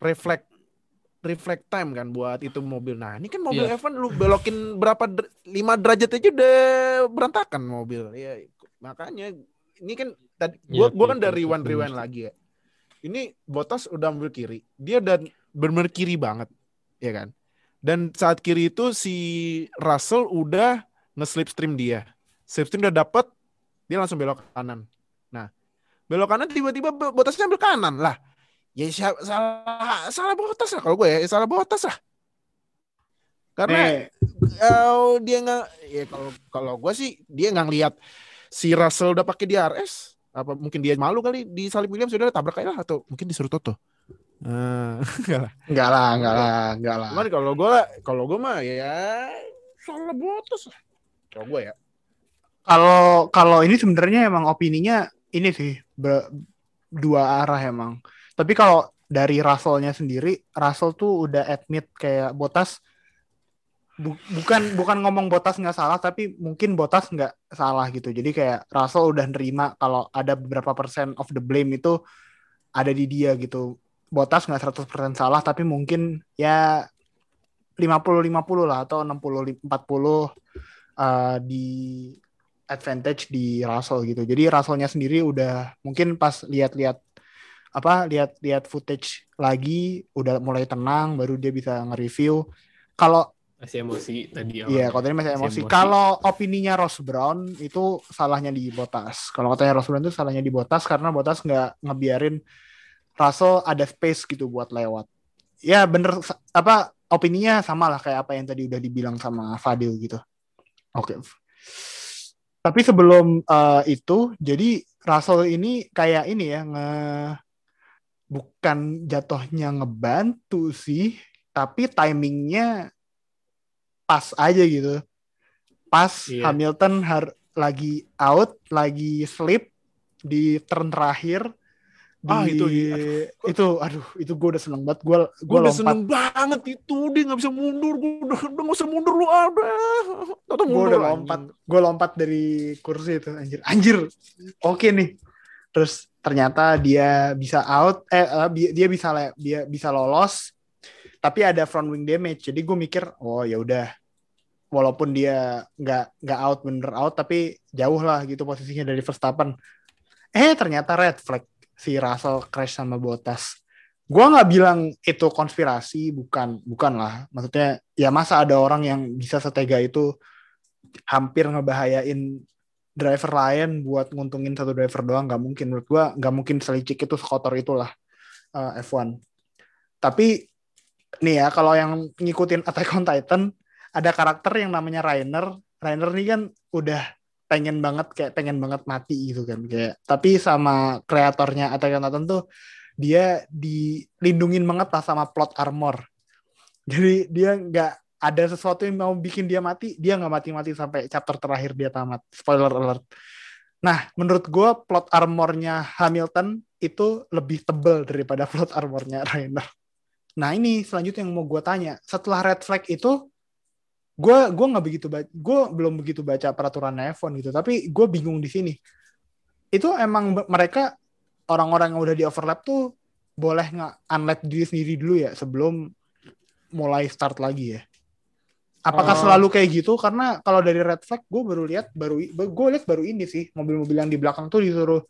reflect reflect time kan buat itu mobil. Nah, ini kan mobil Iya. F1 lu belokin berapa 5 derajat aja udah berantakan mobil. Ya makanya ini kan tadi gua Iya, gua kan iya, dari iya, one rewind lagi ya. Ini Bottas udah ambil kiri. Dia udah bener kiri banget, ya kan? Dan saat kiri itu si Russell udah nge-slipstream dia. Slipstream udah dapet, dia langsung belok kanan. Nah, belok kanan tiba-tiba Bo- Bottasnya ambil kanan lah. Ya salah salah Bottas lah kalau gue ya, salah Bottas lah. Karena eh, dia nggak ya kalau kalau gue sih dia nggak ngeliat si Russell udah pakai DRS apa mungkin dia malu kali di salib Williams sudah tabrak aja lah atau mungkin disuruh Toto. Nah, enggak lah. enggak lah, enggak lah, enggak lah. Cuman kalau gue kalau gue mah ya salah Bottas lah. Kalau gue ya. Kalau kalau ini sebenarnya emang opininya ini sih ber- dua arah emang. Tapi kalau dari Russell-nya sendiri, Russell tuh udah admit kayak Botas bukan bukan ngomong Botas nggak salah, tapi mungkin Botas nggak salah gitu. Jadi kayak Russell udah nerima kalau ada beberapa persen of the blame itu ada di dia gitu. Botas nggak 100% salah, tapi mungkin ya 50-50 lah atau 60-40 uh, di advantage di Russell gitu. Jadi Russellnya sendiri udah mungkin pas lihat-lihat apa lihat-lihat footage lagi udah mulai tenang baru dia bisa nge-review. Kalau Masih emosi tadi. iya awalnya. kalau tadi masih emosi. emosi. Kalau opininya Ross Brown itu salahnya di Bottas. Kalau katanya Ross Brown itu salahnya di Bottas karena Bottas nggak ngebiarin Russell ada space gitu buat lewat. Ya bener apa opininya sama lah kayak apa yang tadi udah dibilang sama Fadil gitu. Oke. Tapi sebelum eh, itu, jadi Russell ini kayak ini ya nge bukan jatuhnya ngebantu sih, tapi timingnya pas aja gitu. Pas Iya. Hamilton har- lagi out, lagi slip di turn terakhir. Di, Ah, itu- itu aduh itu gue udah seneng banget gue Gue udah lompat seneng banget itu dia nggak bisa mundur. Gue udah udah nggak usah mundur lu ada. Gue udah lompat gue lompat dari kursi itu anjir anjir oke nih terus ternyata dia bisa out eh eh, dia bisa dia bisa lolos tapi ada front wing damage jadi gue mikir oh ya udah walaupun dia nggak nggak out bener out tapi jauh lah gitu posisinya dari Verstappen. Eh ternyata red flag si Russell crash sama Bottas. Gue nggak bilang itu konspirasi bukan bukan lah. Maksudnya ya masa ada orang yang bisa setega itu hampir ngebahayain driver lain buat nguntungin satu driver doang nggak mungkin. Menurut gua nggak mungkin selicik itu sekotor itulah uh, F1 tapi nih ya kalau yang ngikutin Attack on Titan ada karakter yang namanya Rainer Rainer ini kan udah pengen banget kayak pengen banget mati gitu kan kayak tapi sama kreatornya Attack on Titan tuh dia dilindungin banget lah sama plot armor jadi dia nggak ada sesuatu yang mau bikin dia mati, dia nggak mati-mati sampai chapter terakhir dia tamat. Spoiler alert. Nah, menurut gue plot armornya Hamilton itu lebih tebel daripada plot armornya Rainer. Nah ini selanjutnya yang mau gue tanya. Setelah red flag itu, gue gua nggak begitu baca, gue belum begitu baca peraturan F1 gitu. Tapi gue bingung di sini. Itu emang mereka orang-orang yang udah di overlap tuh boleh nggak unlap diri sendiri dulu ya sebelum mulai start lagi ya? Apakah Eh. selalu kayak gitu? Karena kalau dari red flag gue baru lihat baru gue lihat baru ini sih mobil-mobil yang di belakang tuh disuruh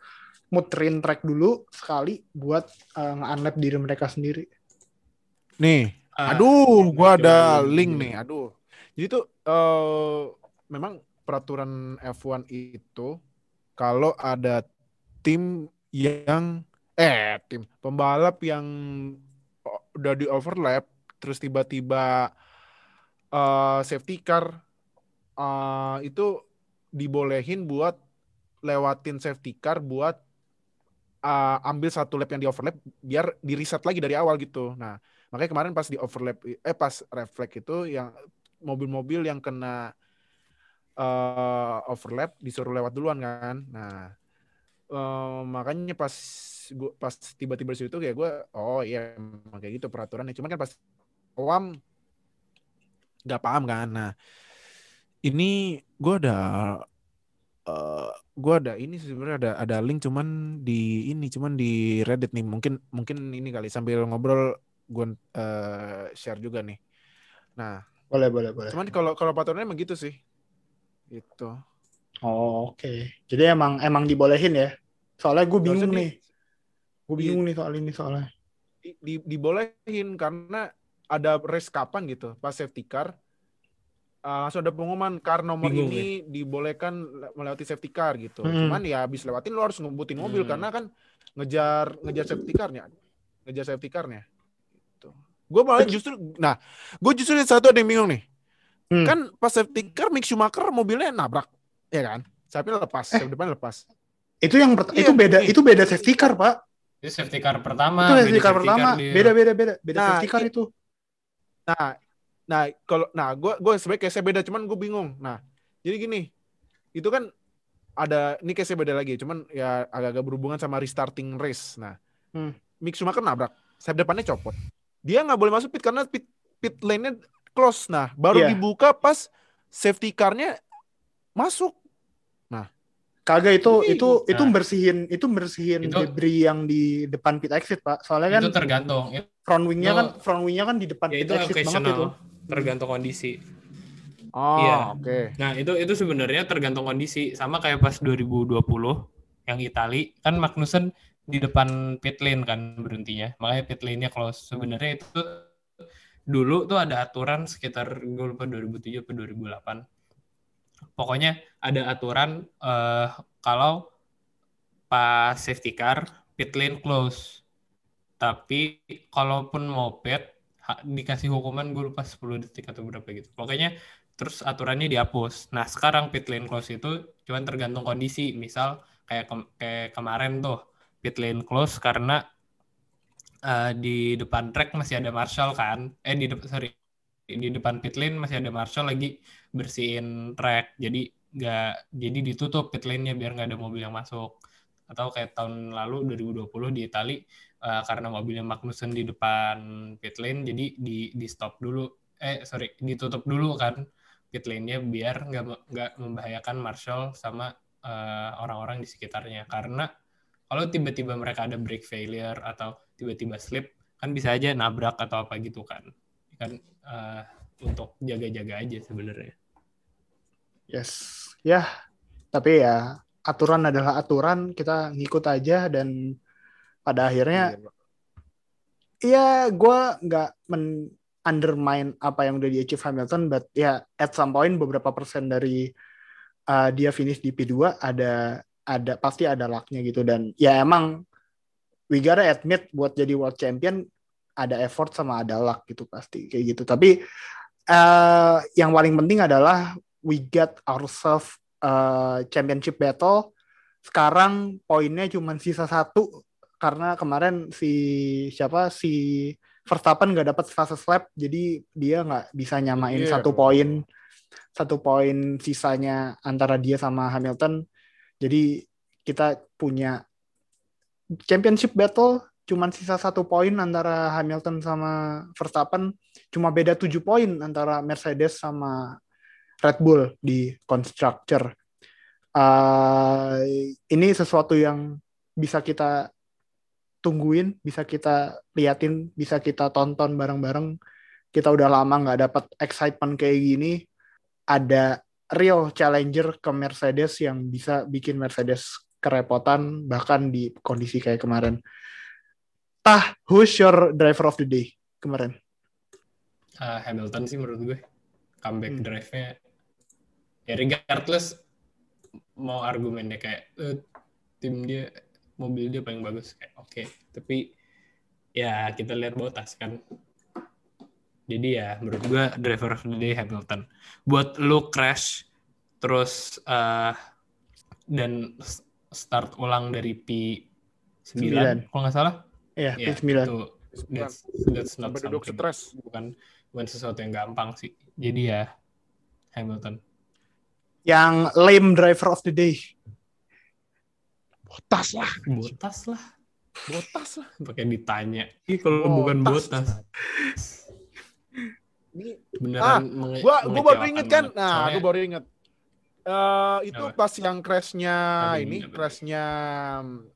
muterin track dulu sekali buat uh, nge-unlap diri mereka sendiri. Nih, Ah, aduh, gua oke, ada oke. link nih. Aduh. Jadi tuh eh memang peraturan F1 itu kalau ada tim yang eh tim pembalap yang o- udah di overlap terus tiba-tiba eh safety car eh itu dibolehin buat lewatin safety car buat eh, ambil satu lap yang di overlap biar di reset lagi dari awal gitu. Nah, Makanya kemarin pas di overlap eh pas reflect itu yang mobil-mobil yang kena eh, overlap disuruh lewat duluan kan. Nah, eh, makanya pas gua pas tiba-tiba situ kayak gue oh iya emang kayak gitu peraturannya. Cuman kan pas awam nggak paham kan. Nah, ini gue ada eh gue ada ini sebenarnya ada ada link cuman di ini cuman di Reddit nih mungkin mungkin ini kali sambil ngobrol gue eh, share juga nih. Nah, Boleh, boleh, boleh. cuman kalau kalau peraturannya emang gitu sih. Itu. Oh, oke. Jadi emang emang dibolehin ya. Soalnya gue bingung di- nih. Gue bingung nih soal ini soalnya. Di, di- dibolehin karena ada race kapan gitu pas safety car eh, langsung ada pengumuman car nomor Bingung ini dibolehkan le- melewati safety car gitu. Hmm. Cuman ya habis lewatin lo harus ngebutin mobil Hmm. karena kan ngejar ngejar safety car-nya. Ngejar safety car-nya. Gue malah justru nah, gue justru lihat satu ada yang bingung nih. Hmm. Kan pas safety car Mick Schumacher mobilnya nabrak, ya kan? Sayapnya lepas, Eh. depan lepas. Itu yang Iya, itu beda iya. itu beda safety car, Pak. Itu safety car pertama. itu safety car pertama. Beda beda beda beda Nah, safety car itu. Nah, nah kalau nah gue gue sebenarnya case beda, cuman gue bingung. Nah, jadi gini, itu kan ada ini case beda lagi, cuman ya agak-agak berhubungan sama restarting race. Nah, Hmm. Mick Schumacher nabrak, sayap depannya copot. Dia nggak boleh masuk pit karena pit pit lane-nya close. Nah, baru Iya. dibuka pas safety car-nya masuk. Kagak itu Ini- itu itu Nah. bersihin itu bersihin Itu- debris yang di depan pit exit, Pak. Soalnya kan Itu tergantung. Itu, front wing-nya itu- kan front wing-nya kan di depan ya pit itu exit banget itu. Tergantung kondisi. Oh, Iya. oke. Nah, itu itu sebenarnya tergantung kondisi. Sama kayak pas 2020 yang Itali kan Magnussen di depan pit lane kan berhentinya. Makanya pit lane-nya close. Sebenarnya itu dulu tuh ada aturan sekitar gue lupa 2007 atau 2008. Pokoknya ada aturan eh, kalau pas safety car pit lane close. Tapi kalaupun mau pit dikasih hukuman gue lupa 10 detik atau berapa gitu. Pokoknya terus aturannya dihapus. Nah, sekarang pit lane close itu cuman tergantung kondisi. Misal kayak kem- kayak kemarin tuh pit lane close karena eh, di depan track masih ada Marshall kan? Eh di depan sorry di depan pit lane masih ada Marshall lagi bersihin track. Jadi nggak jadi ditutup pit lane-nya biar nggak ada mobil yang masuk. Atau kayak tahun lalu 2020 di Itali eh, karena mobilnya Magnussen di depan pit lane jadi di di stop dulu. Eh sorry ditutup dulu kan pit lane-nya biar nggak nggak membahayakan Marshall sama eh, orang-orang di sekitarnya. Karena kalau tiba-tiba mereka ada brake failure atau tiba-tiba slip kan bisa aja nabrak atau apa gitu kan. Kan eh, untuk jaga-jaga aja sebenarnya. Yes. Ya, tapi ya aturan adalah aturan, kita ngikut aja dan pada akhirnya Iya, Iya, gue nggak men undermine apa yang udah di achieve Hamilton, but ya at some point beberapa persen dari uh, dia finish di P2 ada ada pasti ada lucknya gitu dan ya emang we gotta admit buat jadi world champion ada effort sama ada luck gitu pasti kayak gitu. Tapi uh, yang paling penting adalah we get ourselves uh, championship battle. Sekarang poinnya cuma sisa satu karena kemarin si siapa si Verstappen nggak dapat fase lap jadi dia nggak bisa nyamain Iya. satu poin satu poin sisanya antara dia sama Hamilton jadi kita punya championship battle cuman sisa satu poin antara Hamilton sama Verstappen cuma beda tujuh poin antara Mercedes sama Red Bull di constructor Uh, ini sesuatu yang bisa kita tungguin, bisa kita liatin, bisa kita tonton bareng-bareng. Kita udah lama nggak dapat excitement kayak gini. Ada real challenger ke Mercedes yang bisa bikin Mercedes kerepotan bahkan di kondisi kayak kemarin. Tah, who's your driver of the day kemarin? Eh, Hamilton sih menurut gue comeback Hmm. drive-nya ya regardless mau argumennya kayak eh, tim dia mobil dia paling bagus kayak oke tapi ya kita lihat Bottas kan jadi ya menurut gue driver of the day Hamilton buat lu crash terus eh dan start ulang dari P9 Sembilan. kalau nggak salah Iya, ya P9. itu that's, that's not Sampai duduk stres. bukan bukan sesuatu yang gampang sih. Jadi ya Hamilton. Yang lame driver of the day. Botas lah. Botas lah. Botas lah. Pakai ditanya. Ih kalau Botas. bukan botas. Ini Beneran Ah, gua gua baru inget kan. banget. Nah, Soalnya- gua baru inget. Eh itu Apa? pas yang crashnya Apa ini, crashnya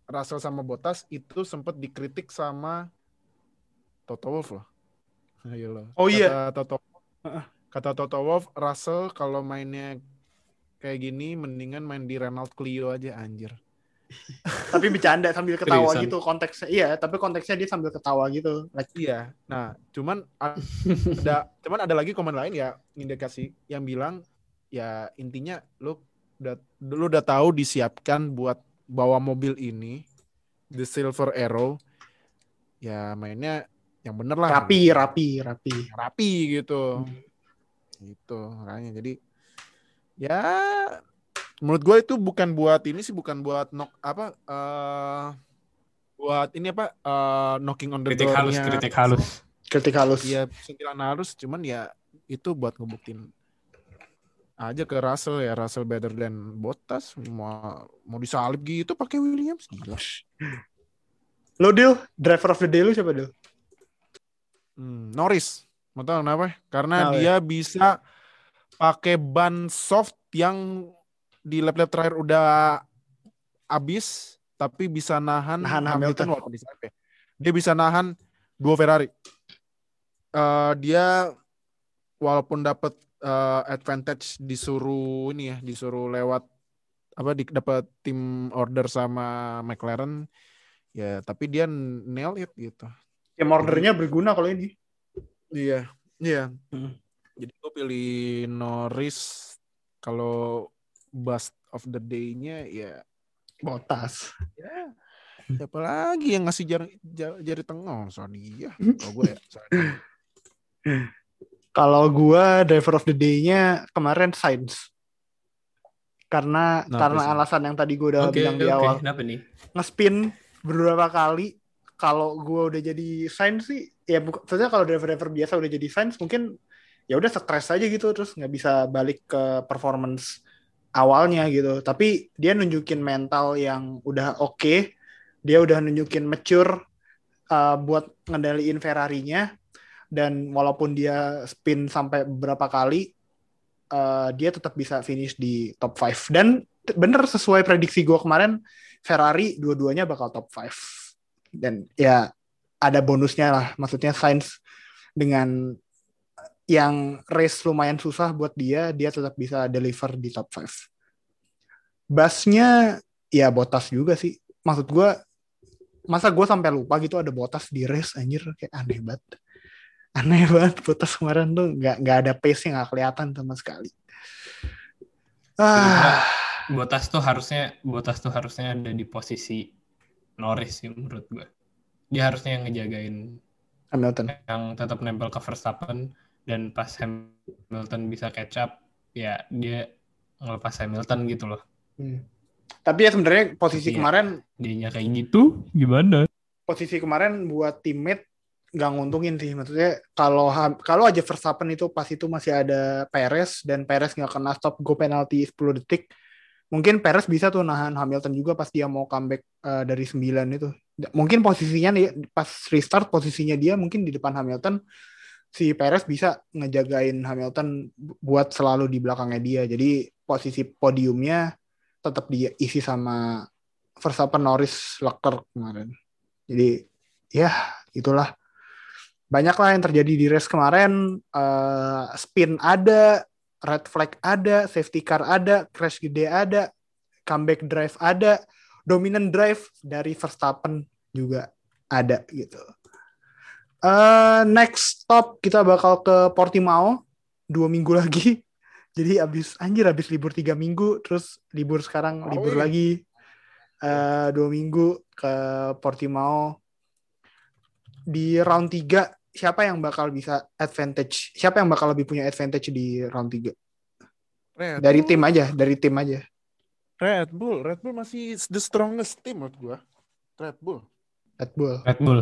Russell sama Bottas itu sempat dikritik sama Toto Wolff loh. Ayo loh. Oh iya. Kata Toto, kata Toto Wolff, Russell kalau mainnya kayak gini mendingan main di Renault Clio aja anjir. Tapi bercanda sambil ketawa Seriusan? gitu konteksnya. Iya, tapi konteksnya dia sambil ketawa gitu. Like, Iya. Nah, cuman ada cuman ada lagi komen lain ya indikasi yang bilang ya intinya lu udah lu udah tahu disiapkan buat bawa mobil ini the Silver Arrow ya mainnya yang bener lah rapi, rapi, rapi. rapi gitu Hmm. gitu makanya jadi ya menurut gue itu bukan buat ini sih bukan buat knock apa eh buat ini apa eh, knocking on the kritik halus, kritik halus. Kritik halus. Iya, sentilan harus, cuman ya itu buat ngebuktiin aja ke Russell ya Russell better than Bottas mau mau disalib gitu pakai Williams gila. Lo Dil, driver of the day lu siapa Dil? Hmm, Norris, mau tahu kenapa? Karena ya? dia bisa pakai ban soft yang di lap-lap terakhir udah habis tapi bisa nahan, Nahan Hamilton, Hamilton. walaupun disalip ya. Dia bisa nahan dua Ferrari. Eh, dia walaupun dapat eh, advantage disuruh ini ya, disuruh lewat apa di, dapat tim order sama McLaren ya, tapi dia nail it gitu. Tim ordernya berguna kalau ini. Iya, iya. Hmm. Jadi gue pilih Norris kalau bust of the day-nya ya Botas. ya siapa lagi yang ngasih jari, jari, jari tengah soal dia. Kalau gue ya. Kalau gua driver of the day-nya kemarin Sainz. Karena karena sih? alasan yang tadi gue udah Oke, bilang di oke. awal. Kenapa nih? Ngespin beberapa kali kalau gue udah jadi Sainz sih ya maksudnya kalau driver-driver biasa udah jadi Sainz mungkin ya udah stres aja gitu terus nggak bisa balik ke performance awalnya gitu. Tapi dia nunjukin mental yang udah oke. Okay. dia udah nunjukin mature uh, buat ngendaliin Ferrari-nya. Dan walaupun dia spin sampai beberapa kali uh, dia tetap bisa finish di top 5 dan bener sesuai prediksi gue kemarin Ferrari dua-duanya bakal top 5 dan ya ada bonusnya lah. Maksudnya Sainz dengan yang race lumayan susah buat dia dia tetap bisa deliver di top 5 basnya ya botas juga sih. Maksud gue masa gue sampai lupa gitu ada botas di race anjir. Kayak aneh banget. Aneh banget botas kemarin tuh nggak nggak ada pace yang nggak kelihatan sama sekali. Ah. Botas tuh harusnya botas tuh harusnya ada di posisi Norris sih menurut gue. Dia harusnya yang ngejagain Hamilton. Yang tetap nempel ke Verstappen dan pas Hamilton bisa catch up, ya dia ngelepas Hamilton gitu loh. Hmm. Tapi ya sebenarnya posisi Tapi kemarin dia kayak gitu gimana? Posisi kemarin buat teammate nggak nguntungin sih maksudnya kalau kalau aja Verstappen itu pas itu masih ada Perez dan Perez nggak kena stop go penalti 10 detik mungkin Perez bisa tuh nahan Hamilton juga pas dia mau comeback uh, dari 9 itu. Mungkin posisinya nih pas restart posisinya dia mungkin di depan Hamilton si Perez bisa ngejagain Hamilton buat selalu di belakangnya dia. Jadi posisi podiumnya tetap diisi sama Verstappen, Norris, Leclerc kemarin. Jadi ya itulah banyak lah yang terjadi di race kemarin. Uh, spin ada, red flag ada, safety car ada, crash gede ada, comeback drive ada, dominant drive dari Verstappen juga ada gitu. Uh, next stop kita bakal ke Portimao dua minggu lagi. Jadi abis anjir abis libur tiga minggu, terus libur sekarang oh, libur iya. lagi uh, dua minggu ke Portimao. Di round tiga siapa yang bakal bisa advantage? Siapa yang bakal lebih punya advantage di round 3? Red dari Bull. tim aja, dari tim aja. Red Bull, Red Bull masih the strongest team menurut gua. Red Bull. Red Bull. Red Bull.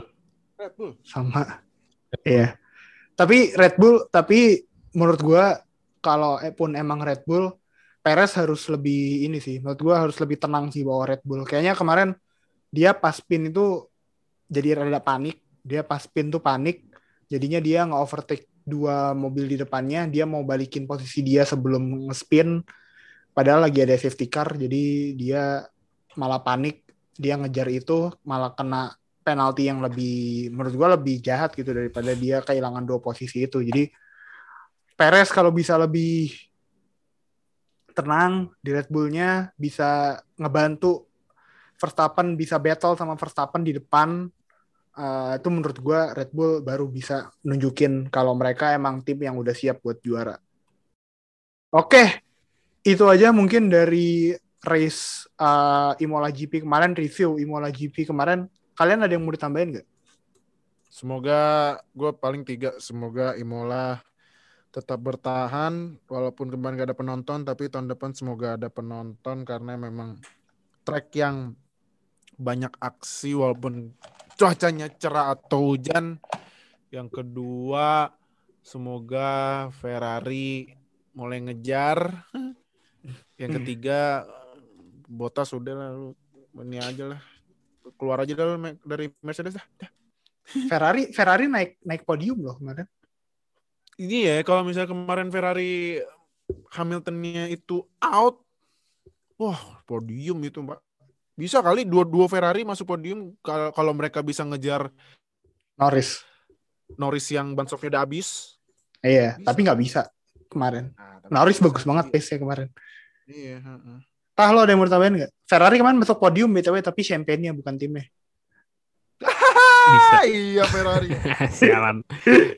Red Bull. Sama. Iya. Tapi Red Bull, tapi menurut gua kalau eh, pun emang Red Bull, Perez harus lebih ini sih. Menurut gua harus lebih tenang sih bawa Red Bull. Kayaknya kemarin dia pas spin itu jadi rada panik. Dia pas spin tuh panik Jadinya dia nge-overtake dua mobil di depannya, dia mau balikin posisi dia sebelum nge-spin. Padahal lagi ada safety car, jadi dia malah panik. Dia ngejar itu, malah kena penalti yang lebih, menurut gue lebih jahat gitu daripada dia kehilangan dua posisi itu. Jadi Perez kalau bisa lebih tenang di Red Bull-nya, bisa ngebantu Verstappen bisa battle sama Verstappen di depan uh, itu menurut gue Red Bull baru bisa nunjukin kalau mereka emang tim yang udah siap buat juara. Oke, itu aja mungkin dari race uh, Imola GP kemarin review Imola GP kemarin. Kalian ada yang mau ditambahin nggak? Semoga gue paling tiga. Semoga Imola tetap bertahan walaupun kemarin gak ada penonton tapi tahun depan semoga ada penonton karena memang track yang banyak aksi walaupun cuacanya cerah atau hujan. Yang kedua, semoga Ferrari mulai ngejar. Yang ketiga, Botas sudah lah lu ini aja lah. Keluar aja dari Mercedes dah. Ferrari Ferrari naik naik podium loh kemarin. Ini ya kalau misalnya kemarin Ferrari Hamiltonnya itu out, wah podium itu mbak. Bisa kali dua-dua Ferrari masuk podium kalau mereka bisa ngejar Norris. Norris yang ban udah habis. Iya, bisa. tapi nggak bisa kemarin. Nah, Norris bagus banget pace-nya kemarin. Iya, uh, Tah lo ada yang mau tambahin nggak? Ferrari kemarin masuk podium BTW tapi champagne-nya bukan timnya. Bisa. iya Ferrari. Sialan.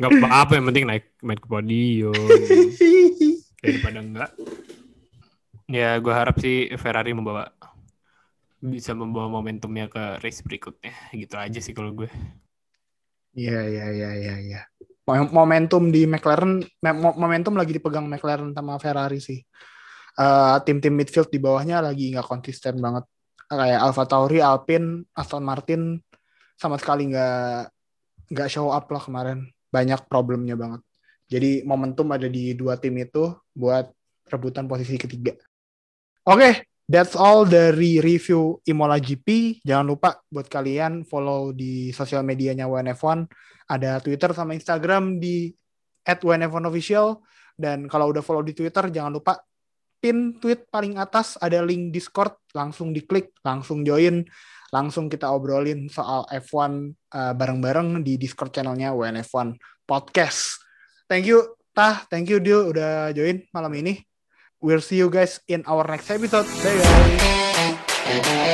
Gak apa-apa yang penting naik naik ke podium. Daripada enggak. Ya gue harap sih Ferrari membawa bisa membawa momentumnya ke race berikutnya gitu aja sih kalau gue iya iya iya iya ya. momentum di McLaren momentum lagi dipegang McLaren sama Ferrari sih uh, tim-tim midfield di bawahnya lagi nggak konsisten banget kayak Alfa Tauri, Alpine, Aston Martin sama sekali nggak nggak show up lah kemarin. Banyak problemnya banget. Jadi momentum ada di dua tim itu buat rebutan posisi ketiga. Oke, that's all dari review Imola GP. Jangan lupa buat kalian follow di sosial medianya WNF1. Ada Twitter sama Instagram di @wnf1official dan kalau udah follow di Twitter jangan lupa pin tweet paling atas ada link Discord, langsung diklik, langsung join, langsung kita obrolin soal F1 uh, bareng-bareng di Discord channelnya WNF1 Podcast. Thank you Tah, thank you Dio udah join malam ini. We'll see you guys in our next episode. Bye guys.